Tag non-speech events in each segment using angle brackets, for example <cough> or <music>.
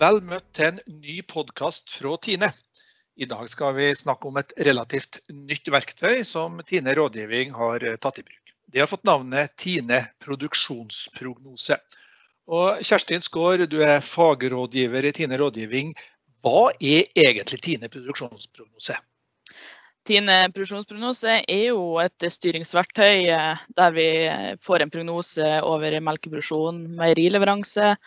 Vel møtt til en ny podkast fra Tine. I dag skal vi snakke om et relativt nytt verktøy som Tine rådgivning har tatt i bruk. Det har fått navnet Tine produksjonsprognose. Og Kjerstin Skaar, du er fagrådgiver i Tine rådgivning. Hva er egentlig Tine produksjonsprognose? Tine produksjonsprognose er jo et styringsverktøy eh, der vi får en prognose over melkeproduksjon, meierileveranse,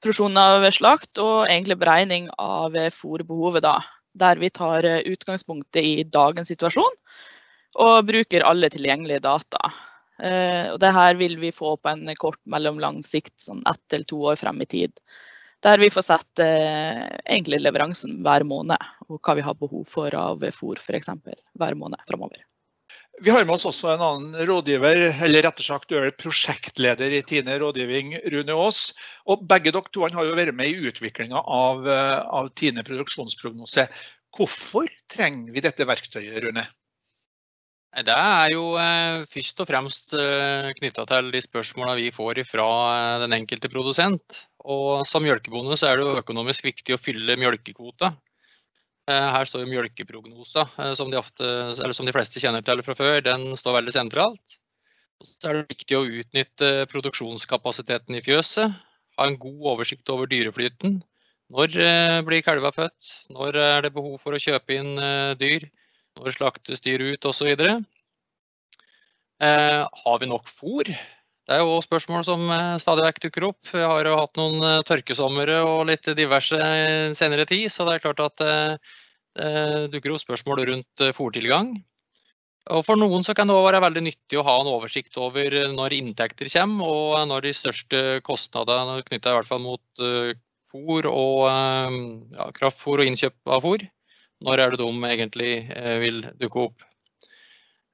produksjon av slakt og egentlig beregning av fôrbehovet. da, Der vi tar utgangspunktet i dagens situasjon og bruker alle tilgjengelige data. Eh, og det vil vi få på en kort mellomlang sikt, sånn ett til to år frem i tid. Der vi får sett eh, egentlig leveransen hver måned, og hva vi har behov for av fôr f.eks. hver måned framover. Vi har med oss også en annen rådgiver, eller rettere sagt er prosjektleder i Tine rådgivning, Rune Aas. Og begge dere to har jo vært med i utviklinga av, eh, av, Tine produksjonsprognose. Hvorfor trenger vi dette verktøyet, Rune? Det er jo eh, først og fremst eh, knytta til de spørsmåla vi får fra eh, den enkelte produsent. Og som mjølkebonde så er det jo økonomisk viktig å fylle mjølkekvota. Eh, her står jo mjølkeprognosa, eh, som de, ofte, som de, fleste kjenner til fra før. Den står veldig sentralt. Så er det viktig å utnytte produksjonskapasiteten i fjøset. Ha en god oversikt over dyreflyten. Når eh, blir kalva født? Når er det behov for å kjøpe inn dyr? Når slaktes dyr ut osv. Har vi nok fôr? Det er jo spørsmål som stadig vekk dukker opp. Vi har jo hatt noen tørkesomre og litt diverse senere tid, så det er klart at det dukker opp spørsmål rundt eh, fòrtilgang. Og for noen så kan det også være veldig nyttig å ha en oversikt over når inntekter kommer, og når de største kostnadene knytta i hvert fall mot eh, fôr og eh, ja, kraftfôr og innkjøp av fôr. Når er det de egentlig vil dukke opp?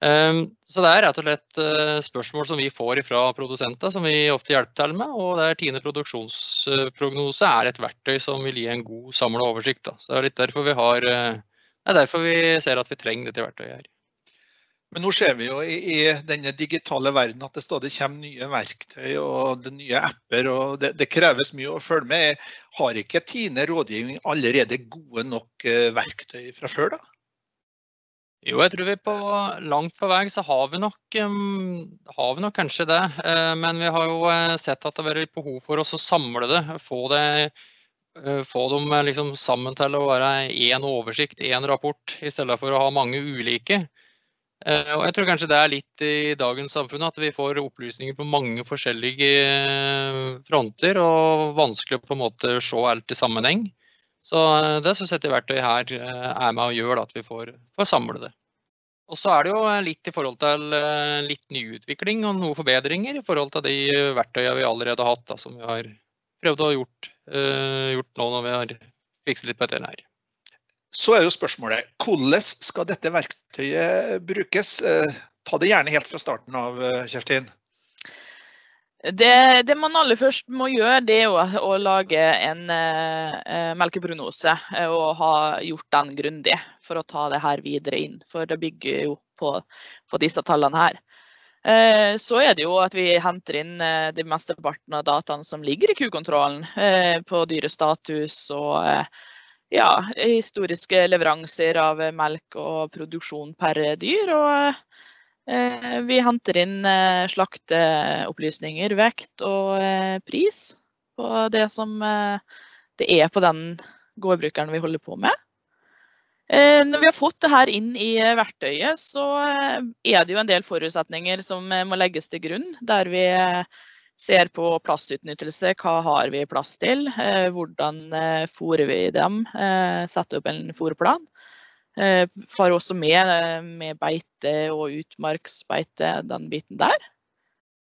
Ehm, så det er rett og slett eh, spørsmål som vi får fra produsenter, som vi ofte hjelper til med. Og der Tine produksjonsprognose er et verktøy som vil gi en god samla oversikt. Så det er litt derfor vi har eh, Det er derfor vi ser at vi trenger dette verktøyet her. Men nå ser vi jo i, i denne digitale verden at det stadig kommer nye verktøy og det nye apper. og det, det, kreves mye å følge med. Har ikke Tine rådgivning allerede gode nok eh, verktøy fra før? da? Jo, jeg tror vi på langt på vei så har vi nok, har vi nok kanskje det. Uh, men vi har jo uh, sett at det har vært behov for oss å samle det. Få, det, uh, få dem liksom sammen til å være én oversikt, én rapport, i stedet for å ha mange ulike. Og jeg tror kanskje det er litt i dagens samfunn at vi får opplysninger på mange forskjellige fronter, og vanskelig å på en måte se alt i sammenheng. Så eh, det syns jeg dette verktøyet her eh, er med og gjør at vi får, får samle det. Og så er det jo eh, litt i forhold til litt nyutvikling og noen forbedringer i forhold til de verktøyene vi allerede har hatt, da, som vi har prøvd å gjort, uh, gjort nå når vi har fikset litt på dette her. Så er jo spørsmålet hvordan skal dette verktøyet brukes? Ta det gjerne helt fra starten av, Kjerstin. Det, det, man aller først må gjøre, det er å, å lage en uh, melkeprognose eh, og ha gjort den grundig for å ta det her videre inn. For det bygger jo på, på disse tallene her. Så er det jo at vi henter inn de mesteparten av dataene som ligger i kukontrollen på dyrestatus og ja, historiske leveranser av melk og produksjon per dyr. og vi henter inn eh, slakteopplysninger, vekt og eh, pris på det som det er på den gårdbrukeren vi holder på med. Når vi har fått det her inn i verktøyet, så er det jo en del forutsetninger som må legges til grunn. Der vi ser på plassutnyttelse. Hva har vi plass til? Hvordan fôrer vi dem? Setter opp en fôrplan. Eh, Far også med, eh, med beite og utmarksbeite, den biten der.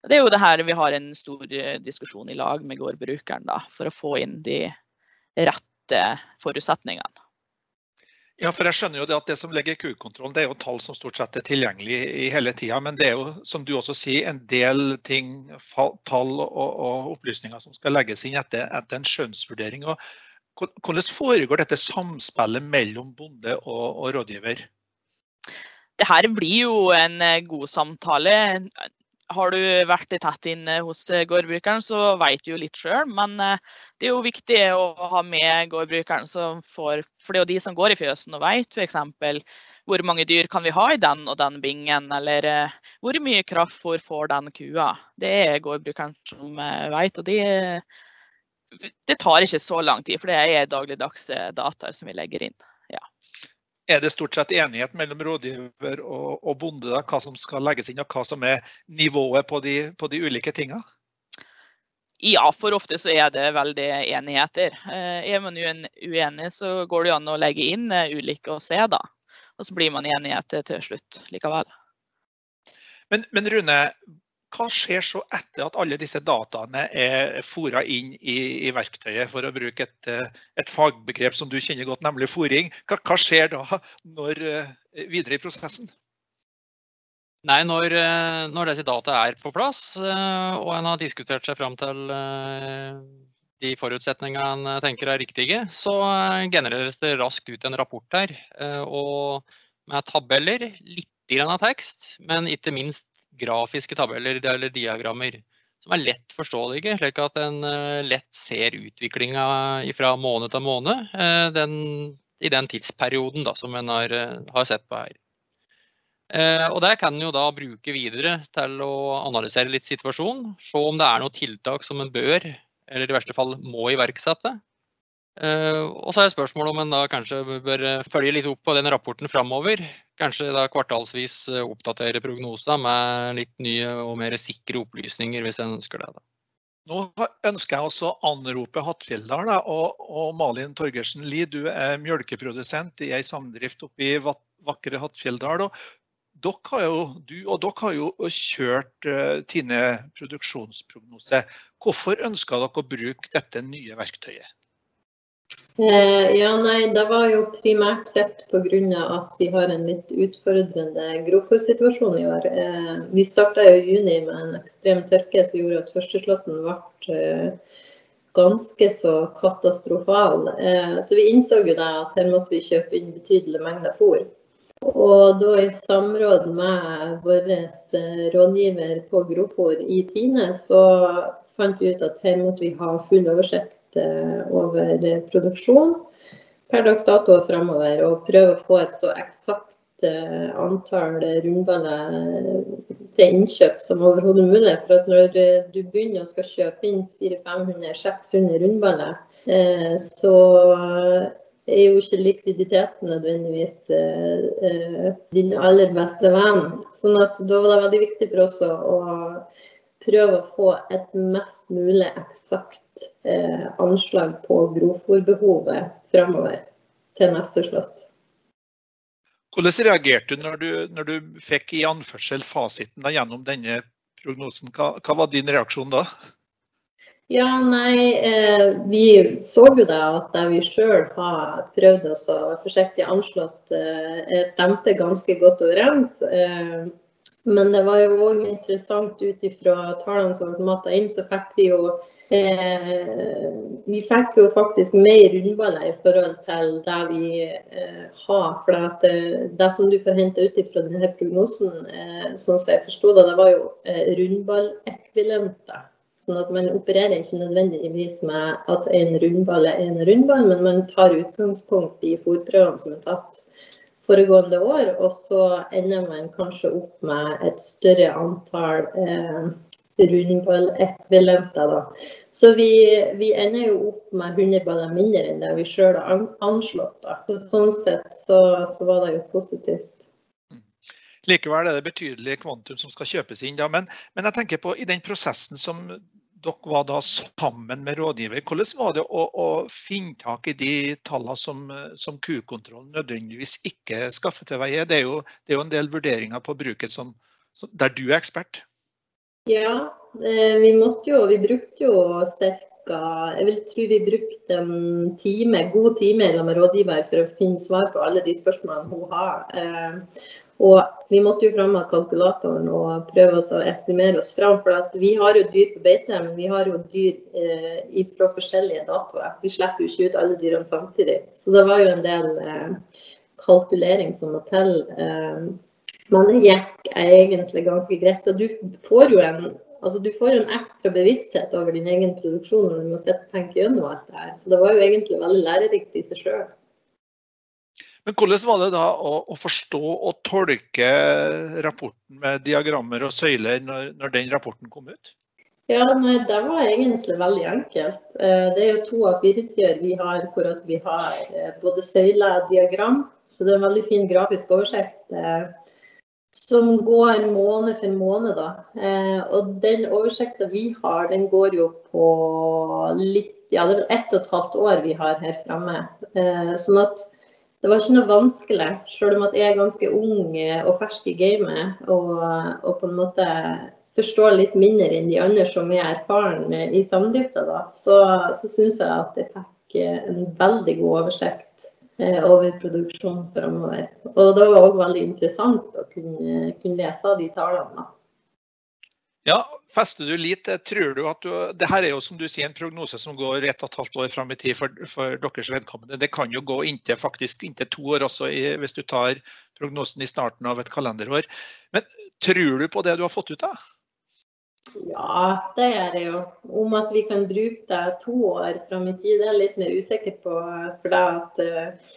Det er jo det her vi har en stor eh, diskusjon i lag med gårdbrukeren, da, for å få inn de rette forutsetningene. Ja, for jeg skjønner jo det at det som ligger i kukontrollen, det er jo tall som stort sett er tilgjengelig i hele tida. Men det er jo, som du også sier, en del ting, tall og, og opplysninger som skal legges inn etter, etter en skjønnsvurdering. Og hvordan foregår dette samspillet mellom bonde og, og rådgiver? Det her blir jo en eh, god samtale. har du vært tett inne hos gårdbrukeren, så vet du jo litt sjøl. Men det er jo viktig å ha med gårdbrukeren, for det er jo de som går i fjøsen og vet f.eks. hvor mange dyr kan vi ha i den og den bingen, eller hvor mye kraftfôr får den kua. Det er gårdbrukeren som vet. og det, det tar ikke så lang tid, for det er dagligdagse data som vi legger inn er det stort sett enighet mellom rådgiver og, og bonde da, hva som skal legges inn, og hva som er nivået på de, på de ulike tingene? Ja, for ofte så er det veldig enigheter. Eh, er man uenig, så går det an å legge inn eh, ulike og se, da. Og så blir man enighet til slutt likevel. Men, men Rune, hva skjer så etter at alle disse dataene er fora inn i, i, verktøyet, for å bruke et, et, fagbegrep som du kjenner godt, nemlig fòring. Hva, hva, skjer da når, eh, videre i prosessen? Nei, når, eh, når disse data er på plass, eh, og en har diskutert seg fram til de forutsetningene en tenker er riktige, så genereres det raskt ut en rapport her. Og med tabeller, litt av tekst, men ikke minst grafiske tabeller eller diagrammer som er lett forståelige, slik at en eh, lett ser utviklinga fra måned til måned eh, den, i den tidsperioden da, som en har, eh, har, sett på her. Og Det kan en jo da bruke videre til å analysere litt situasjonen. Se om det er noen tiltak som en bør, eller i verste fall må iverksette. Eh, og så er spørsmålet om en da kanskje bør eh, følge litt opp på den rapporten framover. Kanskje da kvartalsvis eh, oppdatere prognoser med litt nye og mer sikre opplysninger, hvis en ønsker det. da. Nå ønsker jeg også å anrope Hattfjelldal og, og, Malin Torgersen Lie. Du er mjølkeprodusent i ei samdrift oppe i vakre Hattfjelldal. Du og dere har jo kjørt uh, Tine produksjonsprognose. Hvorfor ønsker dere å bruke dette nye verktøyet? Eh, ja, nei, Det var jo primært sett pga. at vi har en litt utfordrende grovfòrsituasjon i år. Eh, vi starta i juni med en ekstrem tørke som gjorde at førsteslåtten ble eh, ganske så katastrofal. Så vi innså jo da at her måtte vi kjøpe inn betydelige mengder fôr. Og da i samråd med vår rådgiver på grovfòr i Tine, så fant vi ut at her måtte vi ha full oversikt over produksjon per dags dato og framover. Og prøve å få et så eksakt eh, antall rundballer til innkjøp som overhodet mulig. For at når du begynner å skal kjøpe inn 400-500-600 rundballer, eh, så er jo ikke likviditeten nødvendigvis din aller beste venn. Sånn at da var det veldig viktig for oss å prøve å få et mest mulig eksakt eh, anslag på grovfòrbehovet framover til neste slått. Hvordan reagerte du når du, når du fikk i anførsel fasiten da, gjennom denne prognosen? Hva, hva, var din reaksjon da? Ja, nei, eh, Vi så jo da at det vi sjøl har prøvd oss å forsiktig anslått, eh, stemte ganske godt overens. Eh, men det var jo òg interessant ut ifra tallene som ble matta inn, så fikk vi jo eh, Vi fikk jo faktisk mer rundballer i forhold til det vi eh, har. For det, eh, det, som du får hente ut ifra denne prognosen, eh, sånn som jeg forsto det, det var jo eh, rundballekvilenter. Sånn at man opererer ikke nødvendigvis med at en rundball er en rundball, men man tar utgangspunkt i fòrprøvene som er tatt foregående år. Og så ender man kanskje opp med et større antall eh, rundballekvivalenter. Så vi, vi, ender jo opp med 100 baller mindre enn det vi sjøl har anslått. Da. Så sånn sett så, så, var det jo positivt. Likevel er det betydelig kvantum som skal kjøpes inn. Da. Men, men jeg tenker på i den prosessen som dere var da sammen med rådgiver. Hvordan var det å, å finne tak i de tallene som, som Q-kontrollen nødvendigvis ikke skaffer til veie? Det er jo, det er jo en del vurderinger på bruket som, som, der du er ekspert. Ja, eh, vi måtte jo, vi brukte jo ca. Jeg vil tro vi brukte en time, god time med rådgiver for å finne svar på alle de spørsmålene hun har. Og vi måtte jo fram med kalkulatoren og prøve å estimere oss fram. For vi har jo dyr på beite, men vi har jo dyr eh, fra forskjellige datoer. Vi slipper jo ikke ut alle dyrene samtidig. Så det var jo en del eh, kalkulering som må til. Eh, Men det gikk egentlig ganske greit. Og du får jo en, altså får en ekstra bevissthet over din egen produksjon når du må sitte og tenke gjennom alt det her. Så det var jo egentlig veldig lærerikt i seg sjøl. Men hvordan var det da å, å, forstå og tolke rapporten med diagrammer og søyler når, når den rapporten kom ut? Ja, nei, Det var egentlig veldig enkelt. Eh, det er jo to av fire sider vi har hvor vi har eh, både søyler og diagram. Så det er en veldig fin grafisk oversikt eh, som går måned for måned. da. Og den oversikten vi har, den går jo på litt Ja, det er vel ett og et halvt år vi har her framme. Sånn at det var ikke noe vanskelig, selv om at jeg er ganske ung og fersk i gamet. Og, og, på en måte forstår litt mindre enn de andre som er erfaren i samdrifta. Så, så syns jeg at jeg fikk en veldig god oversikt eh, over produksjonen framover. Og det var òg veldig interessant å kunne, kunne lese de tallene. Ja, Fester du lit Tror du at du det her er jo som du sier en prognose som går ett og et halvt år fram i tid for, for, deres vedkommende. Det kan jo gå inntil, faktisk inntil to år også i, hvis du tar prognosen i starten av et kalenderår. Men tror du på det du har fått ut av? Ja, det gjør jeg jo. Om at vi kan bruke det to år fram i tid, det er jeg litt mer usikker på. For det at uh,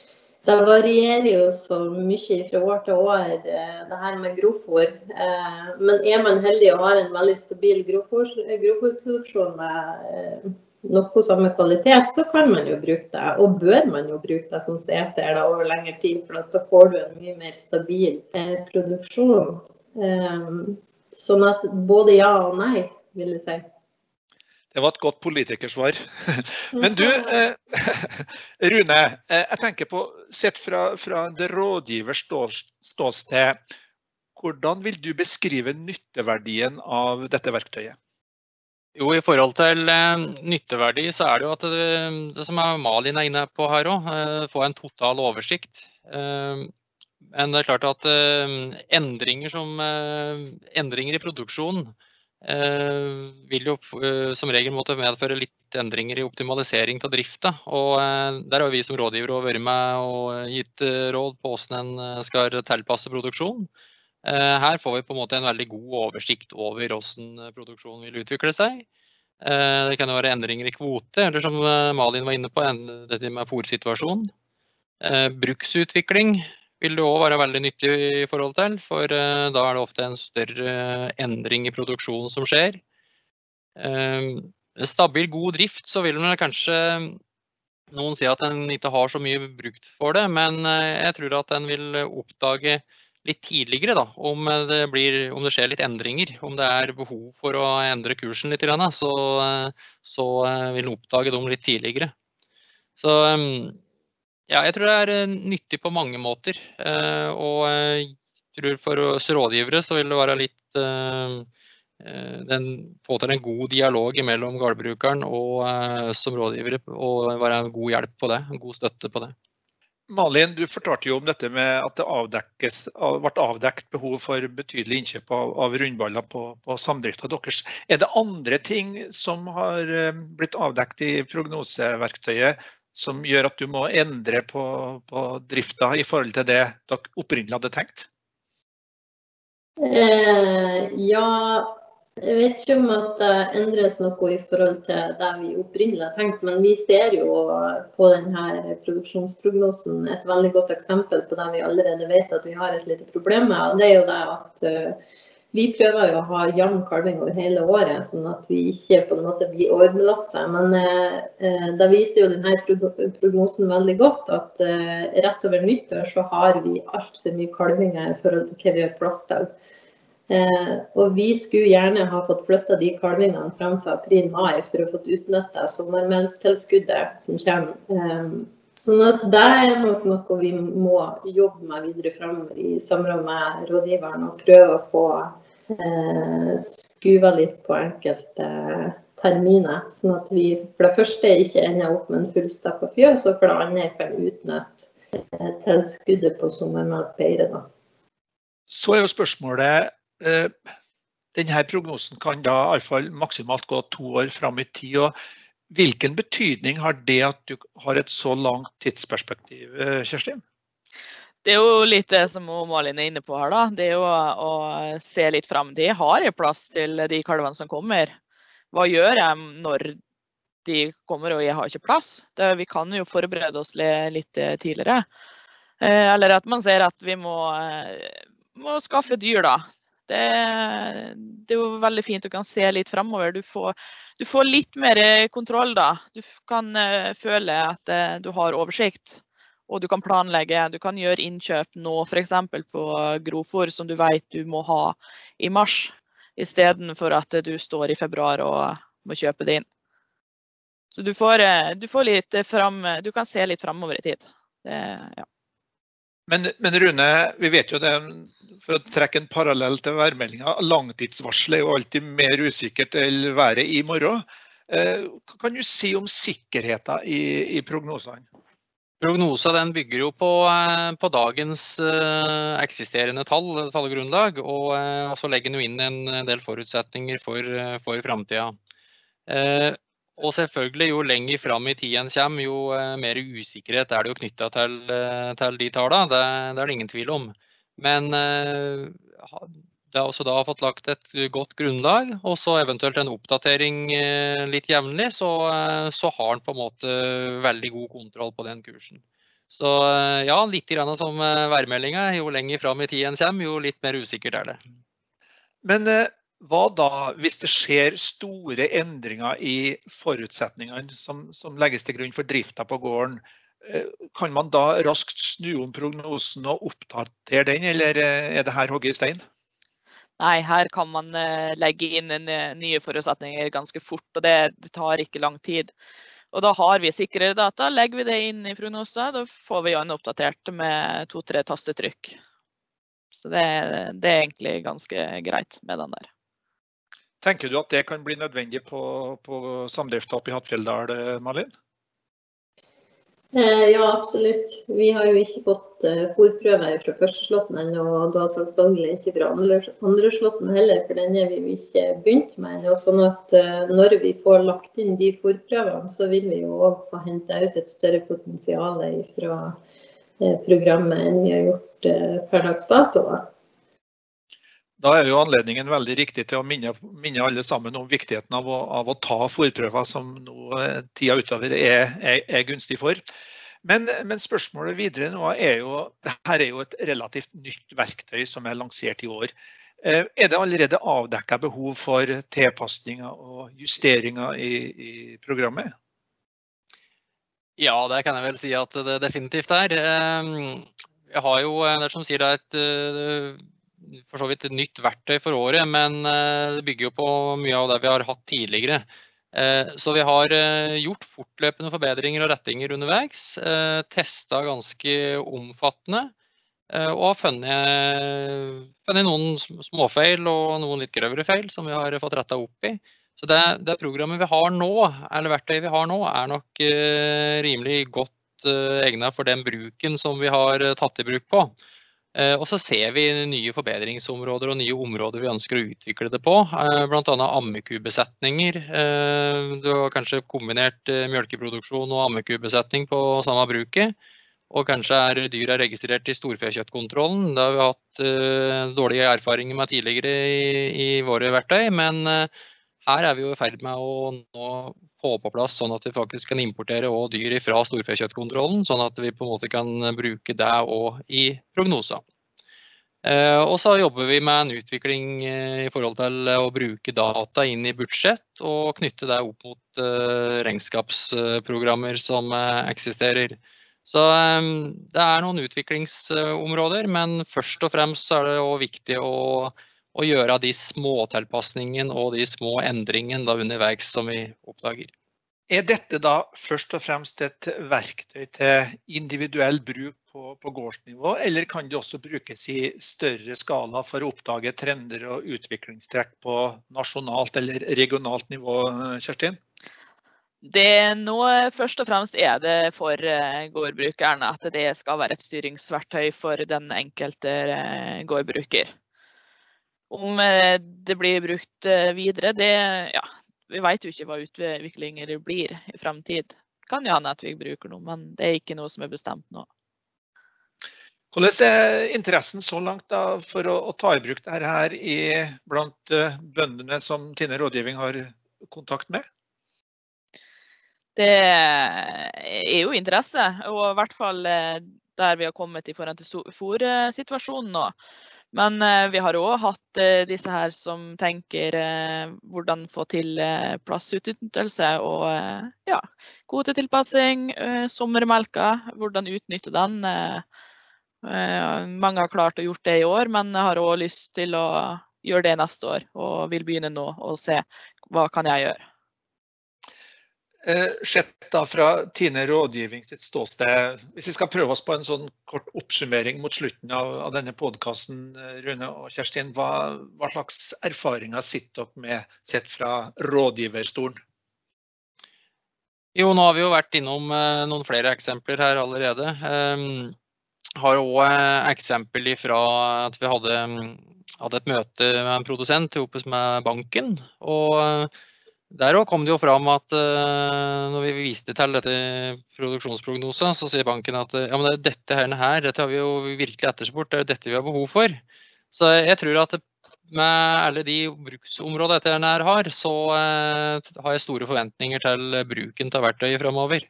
det varierer jo så mye fra år til år, eh, det her med grovfôr. Eh, men er man heldig og har en veldig stabil grovfòrproduksjon med eh, noe samme kvalitet, så kan man jo bruke det. Og bør man jo bruke det, som jeg ser det, over lengre tid. For da får du en mye mer stabil produksjon. Sånn at både ja og nei, vil jeg si. Det var et godt politikersvar. <laughs> Men du, eh, <laughs> Rune. Eh, jeg tenker på, Sett fra, fra det rådgivers ståsted, hvordan vil du beskrive nytteverdien av dette verktøyet? Jo, I forhold til eh, nytteverdi, så er det jo at det, det som Malin er inne på her òg, få en total oversikt. Men det er klart at endringer, som, endringer i produksjonen vil jo eh, som regel måtte medføre litt endringer i optimalisering av drifta. Og eh, der har vi som rådgiver vært med og gitt råd på hvordan en skal tilpasse produksjonen. Her får vi på en måte en veldig god oversikt over hvordan produksjonen vil utvikle seg. Det kan være endringer i kvote, eller som Malin var inne på, dette med fôrsituasjonen. Bruksutvikling vil det òg være veldig nyttig i forhold til, for uh, da er det ofte en større endring i produksjonen som skjer. Uh, stabil, god drift, så vil man kanskje noen si at en ikke har så mye brukt for det, men jeg tror at en vil oppdage litt tidligere da, om det, blir, om det, skjer litt endringer. Om det er behov for å endre kursen litt, så, så vil en oppdage dem litt tidligere. Så ja, jeg tror det er eh, nyttig på mange måter. Eh, og jeg tror for oss rådgivere så vil det være litt eh, den, få til en god dialog mellom gårdbrukeren og som rådgivere, og være en god hjelp på det, en god støtte på det. Malin, du fortalte jo om dette med at det avdekkes, ble avdekt behov for betydelig innkjøp av, av rundballer på, på samdrifta deres. Er det andre ting som har blitt avdekt i prognoseverktøyet som gjør at du må endre på, på drifta i forhold til det dere opprinnelig hadde tenkt? Eh, ja, jeg vet ikke om at det endres noe i forhold til det vi opprinnelig har tenkt, men vi ser jo på denne produksjonsprognosen et veldig godt eksempel på det vi allerede vet at vi har et lite problem med. Det er jo det at uh, vi prøver jo å ha jevn kalving over hele året, sånn at vi ikke på en måte blir overbelasta. Men eh, eh da viser jo denne prognosen veldig godt at eh, rett over nyttår så har vi altfor mye kalvinger i forhold til hva vi har plass til. Eh, og vi skulle gjerne ha fått flytta de kalvingene frem til april-mai for å få utnytta sommermelktilskuddet som kommer. Eh, Sånn at Det er nok noe vi må jobbe med videre framover i samråd med rådgiveren. Og prøve å få skuva litt på enkelte terminer. Sånn at vi for det første ikke ender opp med en fullstappa fjøs, og for det andre kan utnytte eh, tilskuddet på sommermelk bedre. Så er jo spørsmålet eh, denne prognosen kan da iallfall maksimalt gå to år fram i tid. og Hvilken betydning har det at du har et så langt tidsperspektiv, eh, Kjerstin? Det er jo litt det som Malin er inne på her. da. Det er jo å se litt fram. De har jeg plass til de kalvene som kommer. Hva gjør jeg når de kommer og jeg har ikke plass? Det, vi kan jo forberede oss litt tidligere. Eh, eller at man ser at vi må, eh, må skaffe dyr, da. Det, det, er jo veldig fint. Du kan se litt framover. Du, du, får litt mer kontroll da. Du kan føle at du har oversikt. Og du kan planlegge. Du kan gjøre innkjøp nå f.eks. på grovfòr, som du vet du må ha i mars, istedenfor at du står i februar og må kjøpe det inn. Så du får, uh, du får litt fram Du kan se litt framover i tid. Det, ja. Men, men, Rune, vi vet jo det, for å trekke en parallell til værmeldinga, langtidsvarselet er jo alltid mer usikkert enn været i morgen. Eh, hva kan du si om sikkerheten i, i prognosene? Prognosa den bygger jo på, eh, på dagens uh, eksisterende tall, tallgrunnlag, og uh, så legger den jo inn en del forutsetninger for, for framtida. Og selvfølgelig, jo lenger fram i tiden kommer, jo eh, mer usikkerhet er det jo knytta til, eh, til, de tallene. Det, det, er det ingen tvil om. Men eh, det har også da fått lagt et godt grunnlag, og så eventuelt en oppdatering litt jevnlig, så, så har han på en måte veldig god kontroll på den kursen. Så ja, litt grann som værmeldinga. Jo lenger fram i tid en kommer, jo litt mer usikkert er det. Men hva da hvis det skjer store endringer i forutsetningene som, som legges til grunn for drifta på gården? Eh, kan man da raskt snu om prognosen og oppdatere den, eller eh, er det her hogget i stein? Nei, her kan man eh, legge inn nye forutsetninger ganske fort, og det, tar ikke lang tid. Og da har vi sikrere data. Legger vi det inn i Prognosa, da får vi en oppdatert med to-tre tastetrykk. Så det, det, er egentlig ganske greit med den der. Tenker du at det kan bli nødvendig på, på samdrifta oppe i Hattfjelldal, Malin? Eh, ja, absolutt. Vi har jo ikke fått uh, fòrprøver fra første slåtten ennå. Og da selvfølgelig ikke fra andre, andre slåtten heller, for den er vi jo ikke begynt med ennå. Sånn at uh, når vi får lagt inn de fòrprøvene, så vil vi jo òg få hente ut et større potensial fra programmet enn vi har gjort per dags dato. Da er jo anledningen veldig riktig til å minne, minne alle sammen om viktigheten av å, av å ta forprøver som nå eh, tida utover er, er, er gunstig for. Men, men, spørsmålet videre nå er jo dette er jo et relativt nytt verktøy som er lansert i år. Eh, er det allerede avdekka behov for tilpasninger og justeringer i, i, programmet? Ja, det kan jeg vel si at det definitivt er. Eh, jeg har jo, det som sier, det er et for så vidt et nytt verktøy for året, men eh, det bygger jo på mye av det vi har hatt tidligere. Eh, så vi har eh, gjort fortløpende forbedringer og rettinger underveis. Testa ganske omfattende. Og har funnet, funnet, noen småfeil og noen litt grøvere feil som vi har fått retta opp i. Så det, det, programmet vi har nå, eller verktøyet vi har nå, er nok rimelig godt egnet for den bruken som vi har tatt i bruk på. Eh, og så ser vi nye forbedringsområder og nye områder vi ønsker å utvikle det på. Eh, Bl.a. ammekubesetninger. Eh, du har kanskje kombinert mjølkeproduksjon og ammekubesetning på samme bruket. Og kanskje er dyra registrert i storfekjøttkontrollen. Det har vi hatt dårlige erfaringer med tidligere i våre verktøy. Men her er vi jo i ferd med å nå få på plass sånn at vi faktisk kan importere dyr fra storfekjøttkontrollen, sånn at vi på en måte kan bruke det òg i prognoser. Eh, og så jobber vi med en utvikling eh, i forhold til å bruke data inn i budsjett og knytte det opp mot eh, regnskapsprogrammer som eksisterer. Så det er noen utviklingsområder, men først og fremst er det òg viktig å og gjøre de småtilpasningene og de små endringene underveis som vi oppdager. Er dette da først og fremst et verktøy til individuell bruk på, på, gårdsnivå, eller kan det også brukes i større skala for å oppdage trender og utviklingstrekk på nasjonalt eller regionalt nivå, Kjerstin? Det nå først og fremst er det for eh, gårdbrukeren at det skal være et styringsverktøy for den enkelte eh, gårdbruker. Om eh, det blir brukt eh, videre, det ja, Vi vet jo ikke hva utviklinger blir i fremtid. Kan jo hende at vi bruker noe, men det er ikke noe som er bestemt nå. Hvordan er interessen så langt da, for å, å, ta i bruk dette her i, blant uh, bøndene som Tine rådgivning har kontakt med? Det er jo interesse, og i hvert fall eh, der vi har kommet i forhold til fòrsituasjonen nå. Men eh, vi har òg hatt eh, disse her som tenker eh, hvordan få til plassutnyttelse og ja, kvotetilpassing, sommermelka, hvordan utnytte den. Mange har klart å gjort det i år, men har òg lyst til å gjøre det neste år. Og vil begynne nå og se hva kan jeg gjøre. Eh, sett da fra Tine rådgivning sitt ståsted, hvis vi skal prøve oss på en sånn kort oppsummering mot slutten av, av denne podkasten, eh, Rune og Kjerstin, hva, hva, slags erfaringer sitter dere med sett fra rådgiverstolen? Jo, nå har vi jo vært innom eh, noen flere eksempler her allerede. Um, har òg eh, eksempel fra at vi hadde, hadde, et møte med en produsent sammen med banken. og eh, òg kom det jo fram at uh, når vi viste til dette produksjonsprognosen, så sier banken at ja, men dette her, dette har vi jo virkelig etterspurt, det er dette vi har behov for. Så jeg tror at med alle de bruksområdene dette her har, så uh, har jeg store forventninger til bruken av verktøyet framover.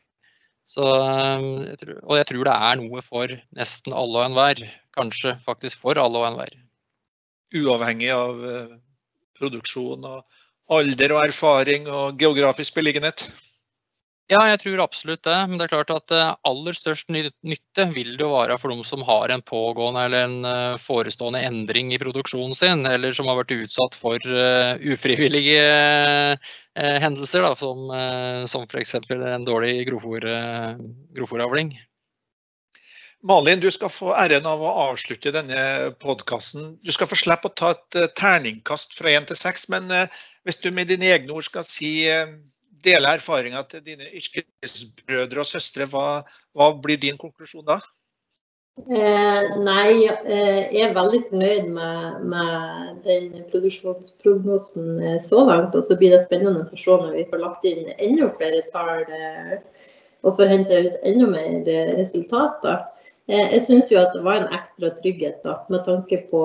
Så, og jeg tror det er noe for nesten alle og enhver. Kanskje faktisk for alle og enhver. Uavhengig av eh, produksjon og alder og erfaring og geografisk beliggenhet? Ja, jeg tror absolutt det. Men det er klart at eh, aller størst nytte vil det jo være for de som har en pågående eller en eh, forestående endring i produksjonen sin, eller som har vært utsatt for eh, ufrivillige hendelser, da, som, som f.eks. en dårlig grovfòravling. Malin, du skal få æren av å avslutte denne podkasten. Du skal få slippe å ta et terningkast fra én til seks, men hvis du med dine egne ord skal si dele erfaringa til dine yrkesbrødre og -søstre, hva, hva, blir din konklusjon da? Eh, nei, eh, jeg er veldig fornøyd med, med den produksjonsprognosen eh, så langt. Og så blir det spennende å se når vi får lagt inn enda flere tall eh, og får hente ut enda mer eh, resultater. Eh, jeg syns jo at det var en ekstra trygghet da, med tanke på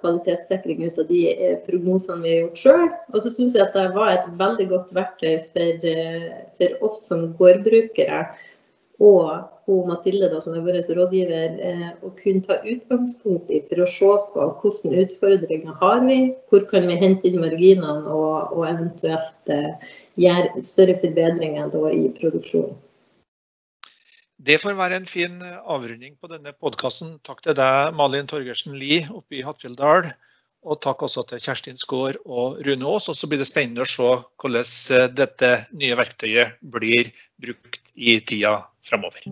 kvalitetssikring ut av de eh, prognosene vi har gjort sjøl. Og så syns jeg at det var et veldig godt verktøy for, eh, for oss som gårdbrukere og hun Mathilde, da, som er vår rådgiver, å kunne ta utgangspunkt i for å se på hvilke utfordringer har vi, hvor kan vi hente inn marginene og, og eventuelt gjøre større forbedringer da, i produksjonen. Det får være en fin eh, avrunding på denne podkasten. Takk til deg, Malin Torgersen Lie oppe i Hattfjelldal. Og takk også til Kjerstin Skaar og Rune Aas. Og så blir det spennende å se hvordan eh, dette nye verktøyet blir brukt i tida framover.